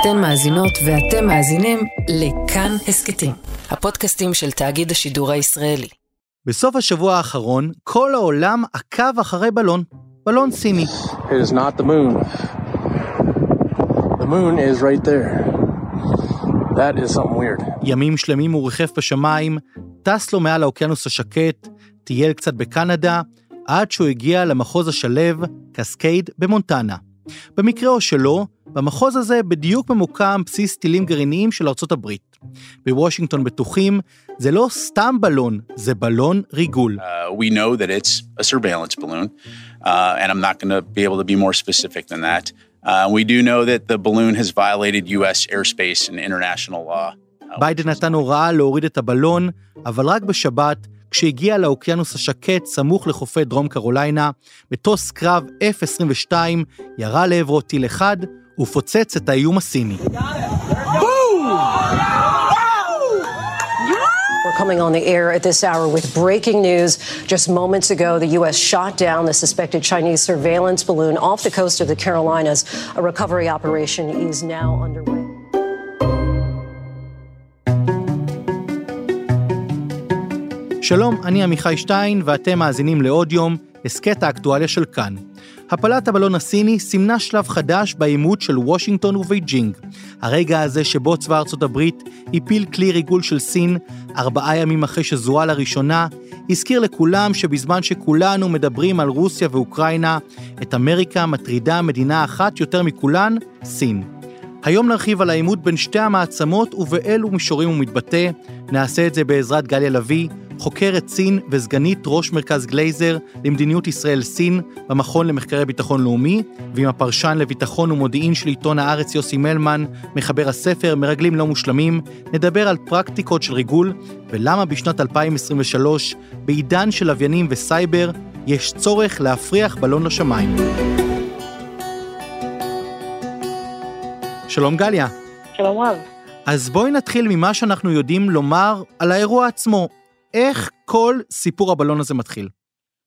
אתן מאזינות ואתם מאזינים לכאן הסכתים, הפודקאסטים של תאגיד השידור הישראלי. בסוף השבוע האחרון, כל העולם עקב אחרי בלון, בלון סיני. It is not the moon. The moon is right there. That is something weird. ימים שלמים הוא ריחף בשמיים, טס לו מעל האוקיינוס השקט, טייל קצת בקנדה, עד שהוא הגיע למחוז השלב, קסקייד במונטנה. במקרה שלו, במחוז הזה בדיוק ממוקם בסיס טילים גרעיניים של ארצות הברית. בוושינגטון בטוחים, זה לא סתם בלון, זה בלון ריגול. Uh, we know that it's a surveillance balloon, uh, and I'm not going to be able to be more specific than that. Uh, we do know that the balloon has violated U.S. airspace and international law. ביידן נתן הוראה להוריד את הבלון, אבל רק בשבת, כשהגיע לאוקיינוס השקט סמוך לחופי דרום קרוליינה, מטוס קרב F-22 ירה לעברו טיל אחד ופוצץ את האיום הסיני. Coming on the air at this hour with breaking news. Just moments ago, the U.S. shot down the suspected Chinese surveillance balloon off the coast of the Carolinas. A recovery operation is now underway. שלום, אני עמיחי שטיין, ואתם מאזינים לעוד יום, הסכת האקטואליה של כאן. הפלת הבלון הסיני סימנה שלב חדש בעימות של וושינגטון ובייג'ינג. הרגע הזה שבו צבא ארצות הברית הפיל כלי ריגול של סין, ארבעה ימים אחרי שזוהה לראשונה, הזכיר לכולם שבזמן שכולנו מדברים על רוסיה ואוקראינה, את אמריקה מטרידה מדינה אחת יותר מכולן, סין. היום נרחיב על העימות בין שתי המעצמות ובאילו מישורים הוא מתבטא. נעשה את זה בעזרת גליה לביא, חוקרת סין וסגנית ראש מרכז גלייזר למדיניות ישראל-סין במכון למחקרי ביטחון לאומי, ועם הפרשן לביטחון ומודיעין של עיתון הארץ יוסי מלמן, מחבר הספר מרגלים לא מושלמים, נדבר על פרקטיקות של ריגול, ולמה בשנת 2023, בעידן של לוויינים וסייבר, יש צורך להפריח בלון לשמיים. שלום גליה. שלום רב. אז בואי נתחיל ממה שאנחנו יודעים לומר על האירוע עצמו. איך כל סיפור הבלון הזה מתחיל?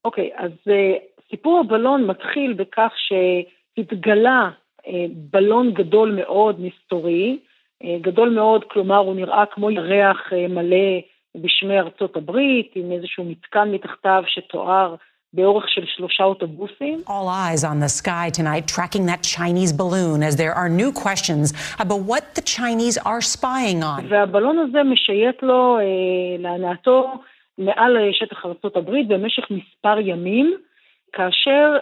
אוקיי, אז uh, סיפור הבלון מתחיל בכך שהתגלה uh, בלון גדול מאוד, מסתורי, uh, גדול מאוד, כלומר הוא נראה כמו ירח uh, מלא בשמי ארצות הברית, עם איזשהו מתקן מתחתיו שתואר באורך של שלושה אוטובוסים. All eyes on the sky tonight tracking that Chinese balloon as there are new questions about what the Chinese are spying on. והבלון הזה משייט לו אה, להנאתו מעל שטח ארצות הברית במשך מספר ימים, כאשר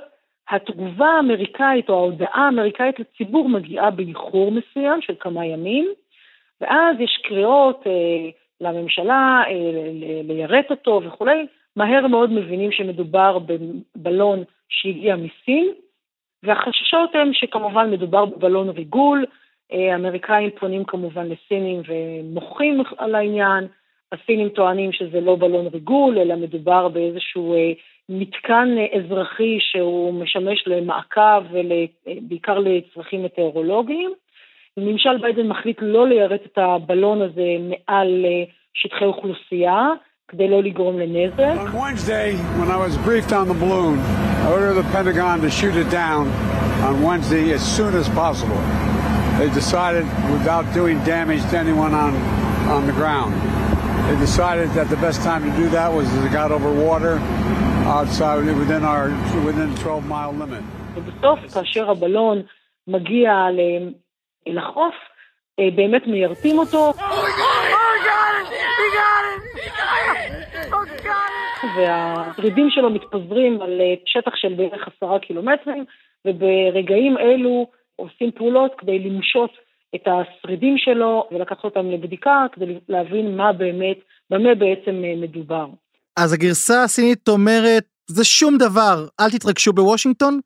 התגובה האמריקאית או ההודעה האמריקאית לציבור מגיעה באיחור מסוים של כמה ימים, ואז יש קריאות אה, לממשלה אה, ליירט אותו וכולי, מהר מאוד מבינים שמדובר בבלון שהגיע מסין, והחששות הם שכמובן מדובר בבלון ריגול, האמריקאים פונים כמובן לסינים ומוחים על העניין, הסינים טוענים שזה לא בלון ריגול, אלא מדובר באיזשהו מתקן אזרחי שהוא משמש למעקב ובעיקר לצרכים מטאורולוגיים. ממשל ביידן מחליט לא ליירט את הבלון הזה מעל שטחי אוכלוסייה, כדי לא לגרום לנזק. On Wednesday, when I was briefed on the balloon, I ordered the Pentagon to shoot it down on Wednesday as soon as possible. They decided, without doing damage to anyone on, on the ground, they decided that the best time to do that was as it got over water outside within our within the 12 mile limit. ובסוף, כאשר הבלון מגיע לחוף, באמת מיירטים אותו. והשרידים שלו מתפזרים על שטח של בערך עשרה קילומטרים, וברגעים אלו עושים פעולות כדי למשות את השרידים שלו ולקחת אותם לבדיקה כדי להבין מה באמת, במה בעצם מדובר. אז הגרסה הסינית אומרת, זה שום דבר, אל תתרגשו בוושינגטון?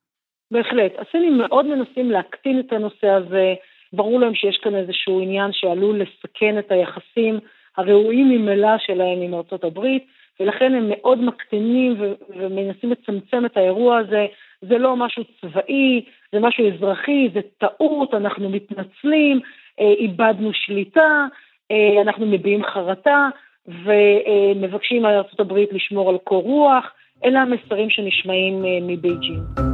בהחלט. הסינים מאוד מנסים להקטין את הנושא הזה, ברור להם שיש כאן איזשהו עניין שעלול לסכן את היחסים הרעועים ממילא שלהם עם ארצות הברית, ולכן הם מאוד מקטינים ומנסים לצמצם את האירוע הזה. זה לא משהו צבאי, זה משהו אזרחי, זה טעות, אנחנו מתנצלים, אה, איבדנו שליטה, אה, אנחנו מביעים חרטה ומבקשים הברית לשמור על קור רוח. אלה המסרים שנשמעים אה, מבייג'ינג.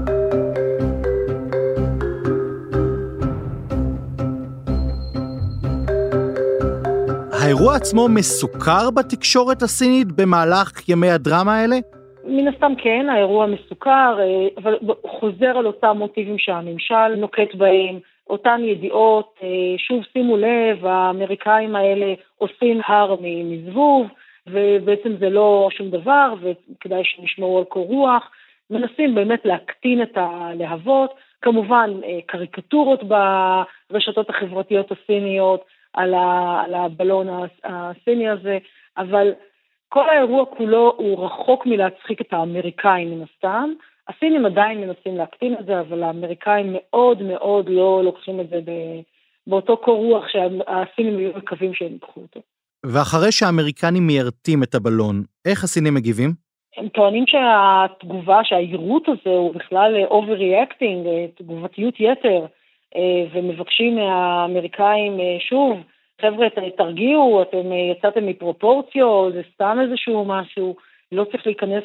האירוע עצמו מסוכר בתקשורת הסינית במהלך ימי הדרמה האלה? מן הסתם כן, האירוע מסוכר, אה, אבל חוזר על אותם מוטיבים שהממשל נוקט בהם, אותן ידיעות, אה, שוב שימו לב, האמריקאים האלה עושים הר מזבוב, ובעצם זה לא שום דבר, וכדאי שנשמרו על קור רוח. מנסים באמת להקטין את הלהבות, כמובן אה, קריקטורות ברשתות החברתיות הסיניות על, הבלון הסיני הזה, אבל כל האירוע כולו הוא רחוק מלהצחיק את האמריקאים מן הסתם. הסינים עדיין מנסים להקטין את זה, אבל האמריקאים מאוד מאוד לא לוקחים את זה באותו קור רוח שהסינים היו מקווים שהם ייקחו אותו. ואחרי שהאמריקנים מיירטים את הבלון, איך הסינים מגיבים? הם טוענים שהתגובה, שהיירוט הזה הוא בכלל overreacting, תגובתיות יתר, אה, ומבקשים מהאמריקאים, אה, שוב, חבר'ה, תרגיעו, אתם אה, יצאתם מפרופורציו, זה סתם איזשהו משהו, לא צריך להיכנס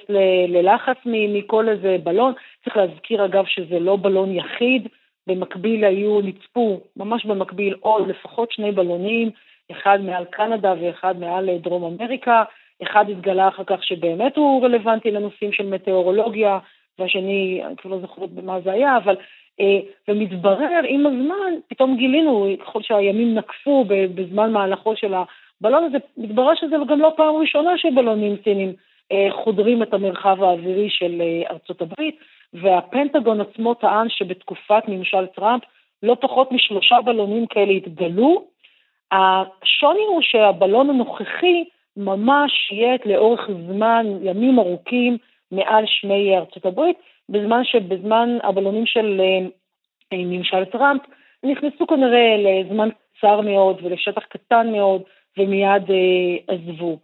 ללחץ מכל איזה בלון. צריך להזכיר, אגב, שזה לא בלון יחיד, במקביל היו, נצפו, ממש במקביל, עוד לפחות שני בלונים, אחד מעל קנדה ואחד מעל דרום אמריקה. אחד התגלה אחר כך שבאמת הוא רלוונטי לנושאים של מטאורולוגיה, והשני, אני כבר לא זוכרת במה זה היה, אבל אה, ומתברר עם הזמן, פתאום גילינו, ככל שהימים נקפו בזמן מהלכו של הבלון הזה, מתברר שזה גם לא פעם ראשונה שבלונים סינים אה, חודרים את המרחב האווירי של אה, ארצות הברית, והפנטגון עצמו טען שבתקופת ממשל טראמפ לא פחות משלושה בלונים כאלה התגלו. השוני הוא שהבלון הנוכחי ממש יהיה לאורך זמן, ימים ארוכים, מעל שמי ארצות הברית, בזמן שבזמן הבלונים של אה, אה, ממשל טראמפ נכנסו כנראה לזמן קצר מאוד ולשטח קטן מאוד ומיד אה, עזבו.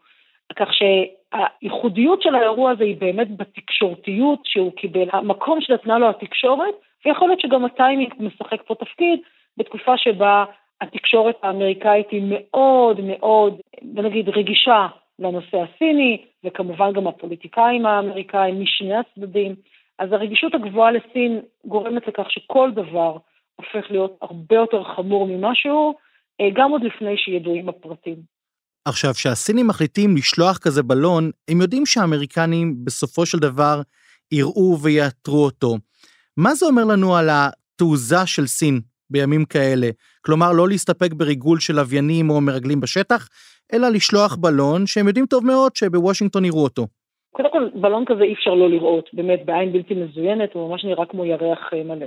כך שהייחודיות של האירוע הזה היא באמת בתקשורתיות שהוא קיבל, המקום שנתנה לו התקשורת, ויכול להיות שגם הטיימינג משחק פה תפקיד בתקופה שבה התקשורת האמריקאית היא מאוד מאוד, בוא נגיד, רגישה לנושא הסיני, וכמובן גם הפוליטיקאים האמריקאים משני הצדדים. אז הרגישות הגבוהה לסין גורמת לכך שכל דבר הופך להיות הרבה יותר חמור ממשהו, אה, גם עוד לפני שידועים הפרטים. עכשיו, כשהסינים מחליטים לשלוח כזה בלון, הם יודעים שהאמריקנים בסופו של דבר יראו ויאתרו אותו. מה זה אומר לנו על התעוזה של סין בימים כאלה? כלומר, לא להסתפק בריגול של לוויינים או מרגלים בשטח, אלא לשלוח בלון שהם יודעים טוב מאוד שבוושינגטון יראו אותו. קודם כל, בלון כזה אי אפשר לא לראות, באמת, בעין בלתי מזוינת, הוא ממש נראה כמו ירח אה, מלא.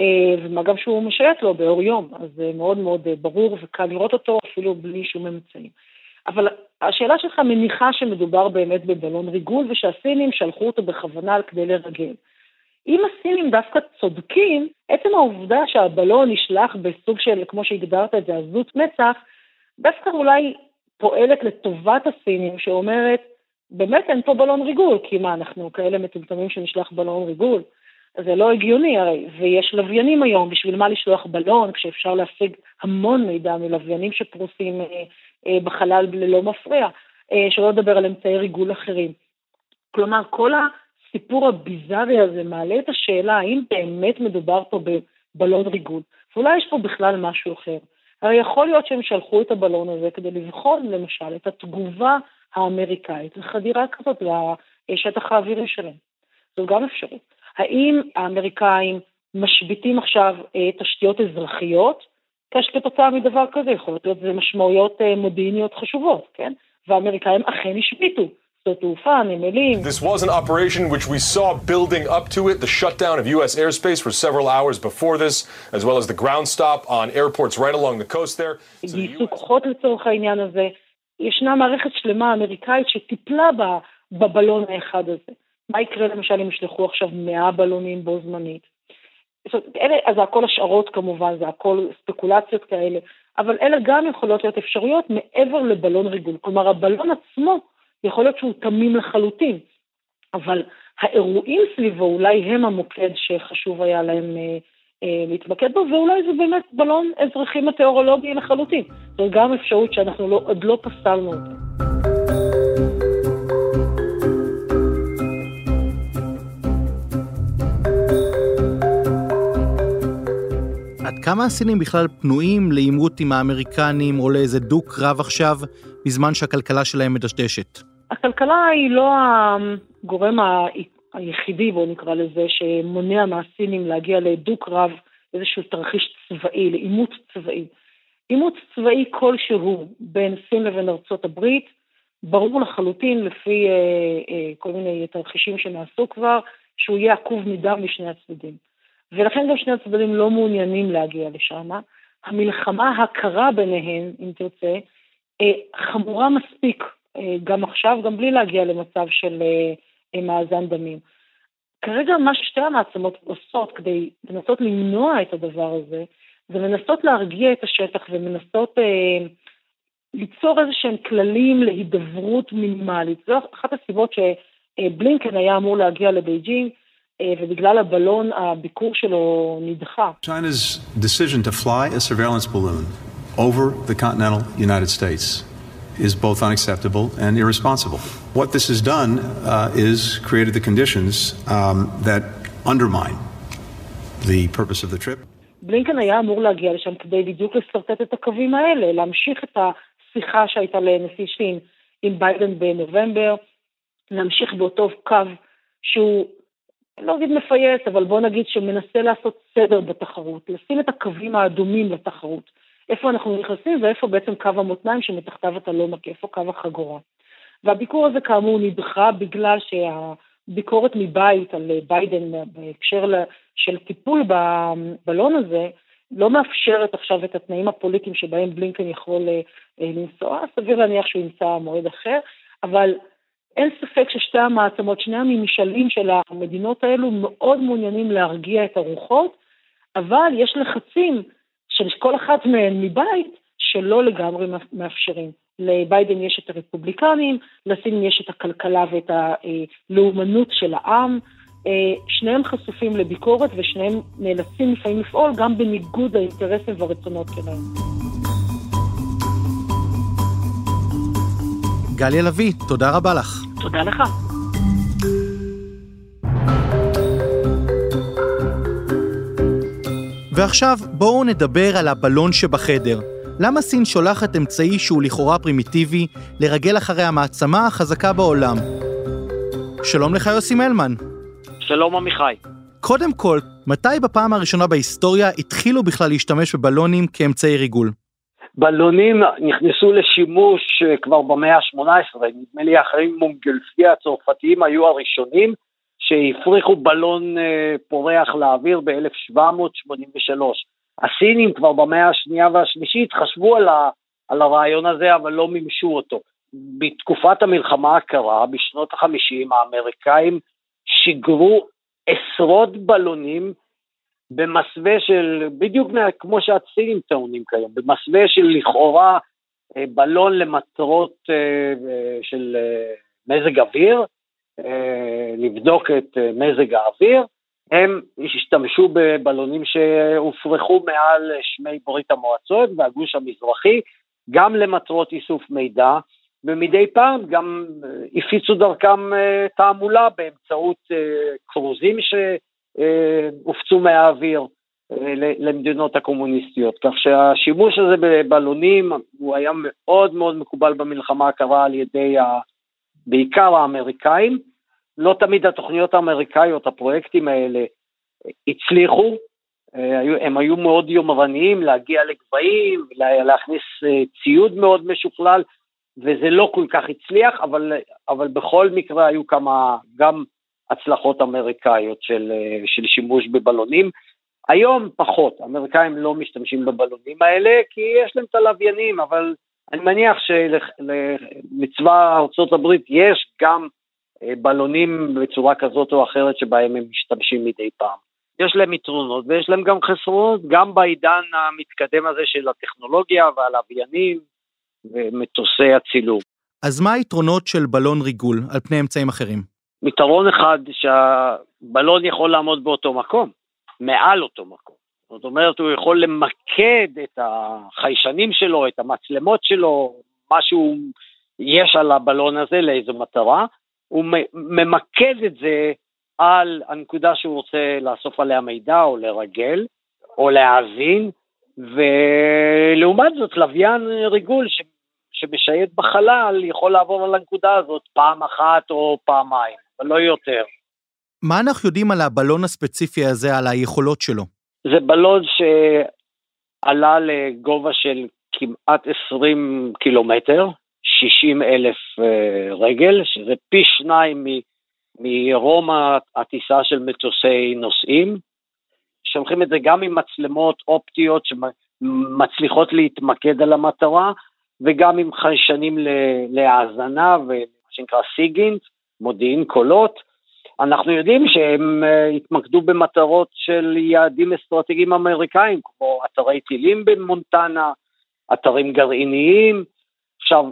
אה, ומה גם שהוא משייט לו באור יום, אז זה מאוד מאוד אה, ברור וקל לראות אותו אפילו בלי שום אמצעים. אבל השאלה שלך מניחה שמדובר באמת בבלון ריגול ושהסינים שלחו אותו בכוונה כדי לרגל. אם הסינים דווקא צודקים, עצם העובדה שהבלון נשלח בסוג של, כמו שהגדרת את זה, עזות מצח, דווקא אולי פועלת לטובת הסינים, שאומרת, באמת אין פה בלון ריגול, כי מה, אנחנו כאלה מטומטמים שנשלח בלון ריגול? זה לא הגיוני הרי, ויש לוויינים היום, בשביל מה לשלוח בלון, כשאפשר להשיג המון מידע מלוויינים שפרוסים אה, אה, בחלל ללא מפריע, אה, שלא לדבר על אמצעי ריגול אחרים. כלומר, כל הסיפור הביזארי הזה מעלה את השאלה האם באמת מדובר פה בבלון ריגול, ואולי יש פה בכלל משהו אחר. הרי יכול להיות שהם שלחו את הבלון הזה כדי לבחון למשל את התגובה האמריקאית לחדירה כזאת לשטח האווירי שלהם. זו גם אפשרות. האם האמריקאים משביתים עכשיו אה, תשתיות אזרחיות, כתוצאה מדבר כזה, יכול להיות זה משמעויות אה, מודיעיניות חשובות, כן? והאמריקאים אכן השביתו This was an operation which we saw building up to it, the shutdown of U.S. airspace for several hours before this, as well as the ground stop on airports right along the coast there. גייסו כוחות לצורך העניין הזה. ישנה מערכת שלמה אמריקאית שטיפלה בבלון האחד הזה. מה יקרה למשל אם ישלחו עכשיו 100 בלונים בו זמנית? אלה, אז זה הכל השערות כמובן, זה הכל ספקולציות כאלה, אבל אלה גם יכולות להיות אפשרויות מעבר לבלון ריגול. כלומר, הבלון עצמו יכול להיות שהוא תמים לחלוטין, אבל האירועים סביבו אולי הם המוקד שחשוב היה להם אה, להתמקד בו, ואולי זה באמת בלון אזרחי מטאורולוגי לחלוטין. זו גם אפשרות שאנחנו לא, עוד לא פסלנו אותה. עד כמה הסינים בכלל פנויים לעימות עם האמריקנים או לאיזה דו-קרב עכשיו בזמן שהכלכלה שלהם מדשדשת? הכלכלה היא לא הגורם היחידי, בואו נקרא לזה, שמונע מהסינים להגיע לדו-קרב, איזשהו תרחיש צבאי, לעימות צבאי. עימות צבאי כלשהו בין סין לבין ארצות הברית, ברור לחלוטין לפי אה, אה, כל מיני תרחישים שנעשו כבר, שהוא יהיה עקוב מדם משני הצדדים. ולכן גם שני הצדדים לא מעוניינים להגיע לשם. המלחמה הקרה ביניהם, אם תרצה, אה, חמורה מספיק, אה, גם עכשיו, גם בלי להגיע למצב של אה, מאזן דמים. כרגע מה ששתי המעצמות עושות כדי לנסות למנוע את הדבר הזה, זה לנסות להרגיע את השטח ומנסות אה, ליצור איזה שהם כללים להידברות מינימלית. זו אחת הסיבות שבלינקן היה אמור להגיע לבייג'ינג, ובגלל הבלון הביקור שלו נדחה. China's decision to fly a surveillance balloon over the continental United States is both unacceptable and irresponsible. What this has done uh, is created the conditions um, that undermine the purpose of the trip. בלינקן היה אמור להגיע לשם כדי בדיוק לשרטט את הקווים האלה, להמשיך את השיחה שהייתה לנשיא סין עם ביידן בנובמבר, להמשיך באותו קו שהוא לא אגיד מפייס, אבל בוא נגיד שמנסה לעשות סדר בתחרות, לשים את הקווים האדומים לתחרות. איפה אנחנו נכנסים ואיפה בעצם קו המותניים שמתחתיו אתה לא מכה, איפה קו החגורה. והביקור הזה כאמור נדחה בגלל שהביקורת מבית על ביידן בהקשר של טיפול בבלון הזה, לא מאפשרת עכשיו את התנאים הפוליטיים שבהם בלינקן יכול אה, לנסוע, סביר להניח שהוא ימצא מועד אחר, אבל אין ספק ששתי המעצמות, שני הממשלים של המדינות האלו מאוד מעוניינים להרגיע את הרוחות, אבל יש לחצים של כל אחת מהן מבית שלא לגמרי מאפשרים. לביידן יש את הרפובליקנים, לסין יש את הכלכלה ואת הלאומנות של העם. שניהם חשופים לביקורת ושניהם נאלצים לפעמים לפעול גם בניגוד האינטרסים והרצונות שלהם. גליה לביא, תודה רבה לך. תודה לך. ועכשיו בואו נדבר על הבלון שבחדר. למה סין שולחת אמצעי שהוא לכאורה פרימיטיבי לרגל אחרי המעצמה החזקה בעולם? שלום לך יוסי מלמן. שלום עמיחי. קודם כל, מתי בפעם הראשונה בהיסטוריה התחילו בכלל להשתמש בבלונים כאמצעי ריגול? בלונים נכנסו לשימוש אה, כבר במאה ה-18, נדמה לי האחרים מונגלפיה הצרפתיים היו הראשונים שהפריחו בלון אה, פורח לאוויר ב-1783. הסינים כבר במאה השנייה והשלישית חשבו על, ה, על הרעיון הזה, אבל לא מימשו אותו. בתקופת המלחמה הקרה, בשנות ה-50, האמריקאים שיגרו עשרות בלונים במסווה של, בדיוק כמו שהסינים טעונים כיום, במסווה של לכאורה אה, בלון למטרות אה, של מזג אוויר, לבדוק את מזג האוויר, הם השתמשו בבלונים שהופרחו מעל שמי ברית המועצות והגוש המזרחי, גם למטרות איסוף מידע, ומדי פעם גם הפיצו דרכם אה, תעמולה באמצעות אה, כרוזים שהופצו מהאוויר אה, למדינות הקומוניסטיות, כך שהשימוש הזה בבלונים הוא היה מאוד מאוד מקובל במלחמה הקרה על ידי בעיקר האמריקאים, לא תמיד התוכניות האמריקאיות, הפרויקטים האלה, הצליחו, אה, הם היו מאוד יומרניים להגיע לגבהים, להכניס אה, ציוד מאוד משוכלל, וזה לא כל כך הצליח, אבל, אבל בכל מקרה היו כמה, גם הצלחות אמריקאיות של, אה, של שימוש בבלונים. היום פחות, האמריקאים לא משתמשים בבלונים האלה, כי יש להם את הלוויינים, אבל אני מניח שלצבא ארה"ב יש גם אה, בלונים בצורה כזאת או אחרת שבהם הם משתמשים מדי פעם. יש להם יתרונות ויש להם גם חסרונות, גם בעידן המתקדם הזה של הטכנולוגיה והלוויינים ומטוסי הצילום. אז מה היתרונות של בלון ריגול על פני אמצעים אחרים? יתרון אחד שהבלון יכול לעמוד באותו מקום, מעל אותו מקום. זאת אומרת, הוא יכול למקד את החיישנים שלו, את המצלמות שלו, משהו יש על הבלון הזה לאיזו מטרה, הוא ממקד את זה על הנקודה שהוא רוצה לאסוף עליה מידע או לרגל או להאזין, ולעומת זאת לוויין ריגול ש, שמשייט בחלל יכול לעבור על הנקודה הזאת פעם אחת או פעמיים, אבל לא יותר. מה אנחנו יודעים על הבלון הספציפי הזה, על היכולות שלו? זה בלון שעלה לגובה של כמעט 20 קילומטר, 60 אלף אה, רגל, שזה פי שניים מרום הטיסה של מטוסי נוסעים. שולחים את זה גם עם מצלמות אופטיות שמצליחות להתמקד על המטרה, וגם עם חיישנים להאזנה ומה שנקרא סיגינט, מודיעין קולות. אנחנו יודעים שהם אה, התמקדו במטרות של יעדים אסטרטגיים אמריקאים, כמו אתרי טילים במונטנה, אתרים גרעיניים. עכשיו,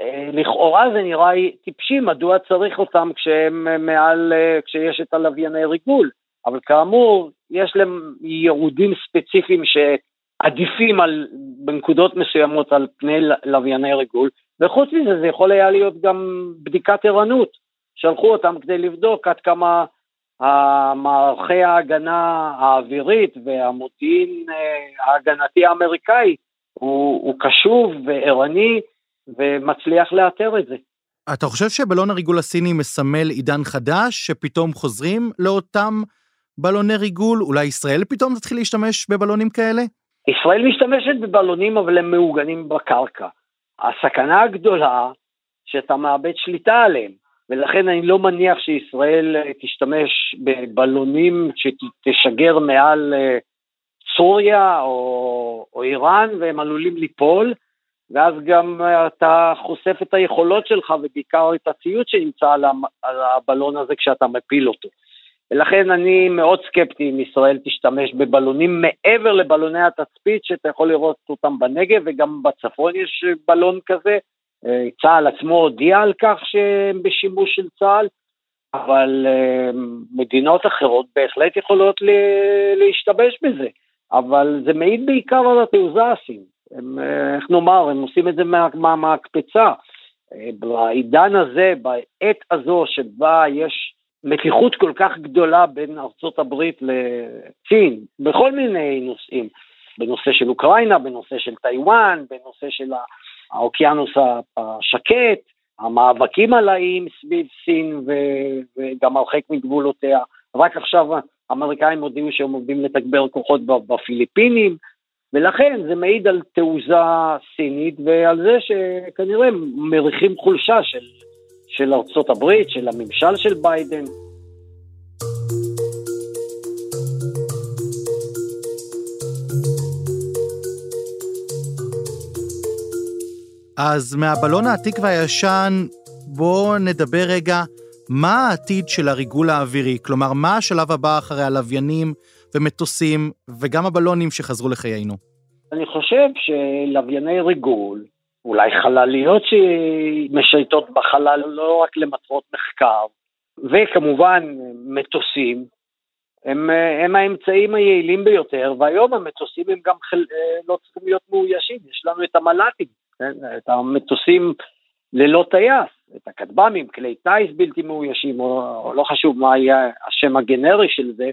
אה, לכאורה זה נראה טיפשי, מדוע צריך אותם כשהם אה, מעל, כשיש את הלווייני ריגול, אבל כאמור, יש להם ייעודים ספציפיים שעדיפים על, בנקודות מסוימות על פני לווייני ריגול, וחוץ מזה זה יכול היה להיות גם בדיקת ערנות. שלחו אותם כדי לבדוק עד כמה מערכי ההגנה האווירית והמודיעין אה, ההגנתי האמריקאי הוא, הוא קשוב וערני ומצליח לאתר את זה. אתה חושב שבלון הריגול הסיני מסמל עידן חדש, שפתאום חוזרים לאותם בלוני ריגול? אולי ישראל פתאום תתחיל להשתמש בבלונים כאלה? ישראל משתמשת בבלונים, אבל הם מעוגנים בקרקע. הסכנה הגדולה, שאתה מאבד שליטה עליהם. ולכן אני לא מניח שישראל אה, תשתמש בבלונים שתשגר מעל אה, סוריה או, או איראן והם עלולים ליפול, ואז גם אה, אתה חושף את היכולות שלך ובעיקר את הציוד שנמצא על הבלון הזה כשאתה מפיל אותו. ולכן אני מאוד סקפטי אם ישראל תשתמש בבלונים מעבר לבלוני התצפית שאתה יכול לראות אותם בנגב וגם בצפון יש בלון כזה, צה"ל עצמו הודיע על כך שהם בשימוש של צה"ל, אבל אה, מדינות אחרות בהחלט יכולות להשתמש בזה, אבל זה מעיד בעיקר על התעוזה הסינית. אה, איך נאמר, הם עושים את זה מהמקפצה. מה, בעידן הזה, בעת הזו שבה יש מתיחות כל כך גדולה בין ארצות הברית לסין, בכל מיני נושאים, בנושא של אוקראינה, בנושא של טיוואן, בנושא של האוקיינוס השקט, המאבקים על האיים סביב סין וגם הרחק מגבולותיה. רק עכשיו האמריקאים הודיעו שהם עובדים לתגבר כוחות בפיליפינים, ולכן זה מעיד על תעוזה סינית ועל זה שכנראה מריחים חולשה של, של ארצות הברית, של הממשל של ביידן. אז מהבלון העתיק והישן, בואו נדבר רגע מה העתיד של הריגול האווירי, כלומר, מה השלב הבא אחרי הלוויינים ומטוסים וגם הבלונים שחזרו לחיינו? אני חושב שלווייני ריגול, אולי חלליות שמשייטות בחלל לא רק למטרות מחקר, וכמובן מטוסים, הם, הם האמצעים היעילים ביותר, והיום המטוסים הם גם חל... לא צריכים להיות מאוישים, יש לנו את המל"טים, כן? את המטוסים ללא טייס, את הכטב"מים, כלי טיס בלתי מאוישים, או, או לא חשוב מה יהיה השם הגנרי של זה,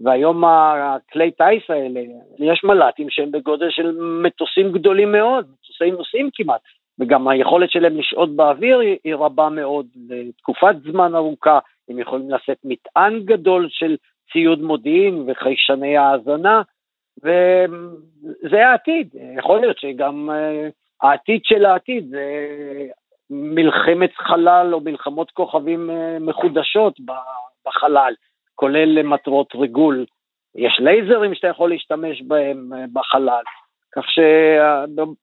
והיום הכלי טיס האלה, יש מל"טים שהם בגודל של מטוסים גדולים מאוד, מטוסי נוסעים כמעט, וגם היכולת שלהם לשהות באוויר היא, רבה מאוד לתקופת זמן ארוכה, הם יכולים לשאת מטען גדול של ציוד מודיעין וחיישני האזנה, וזה העתיד, יכול להיות שגם אה, העתיד של העתיד זה מלחמת חלל או מלחמות כוכבים אה, מחודשות בחלל, כולל למטרות ריגול. יש לייזרים שאתה יכול להשתמש בהם אה, בחלל, כך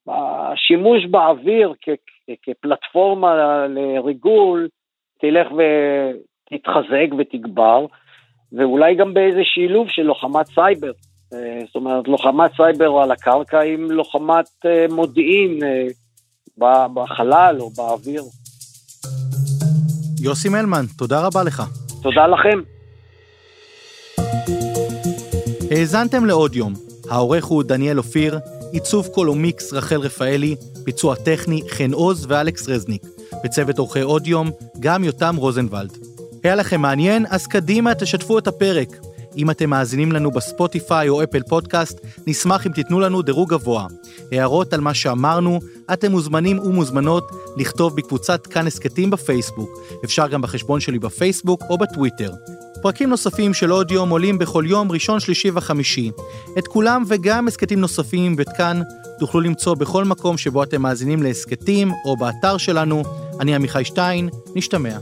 שהשימוש באוויר כפלטפורמה לריגול תלך ותתחזק ותגבר, ואולי גם באיזה שילוב של לוחמת סייבר. אה, זאת אומרת, לוחמת סייבר על הקרקע עם לוחמת אה, מודיעין אה, בחלל או באוויר. יוסי מלמן, תודה רבה לך. תודה לכם. האזנתם לעוד יום. העורך הוא דניאל אופיר, עיצוב קול ומיקס רחל רפאלי, ביצוע טכני חן עוז ואלכס רזניק. בצוות עורכי עוד יום, גם יותם רוזנבלד. היה לכם מעניין? אז קדימה תשתפו את הפרק. אם אתם מאזינים לנו בספוטיפיי או אפל פודקאסט, נשמח אם תיתנו לנו דירוג גבוה. הערות על מה שאמרנו, אתם מוזמנים ומוזמנות לכתוב בקבוצת כאן הסכתים בפייסבוק. אפשר גם בחשבון שלי בפייסבוק או בטוויטר. פרקים נוספים של עוד יום עולים בכל יום ראשון, שלישי וחמישי. את כולם וגם הסכתים נוספים ואת כאן תוכלו למצוא בכל מקום שבו אתם מאזינים להסכתים או באתר שלנו. אני עמיחי שטיין, נשתמע.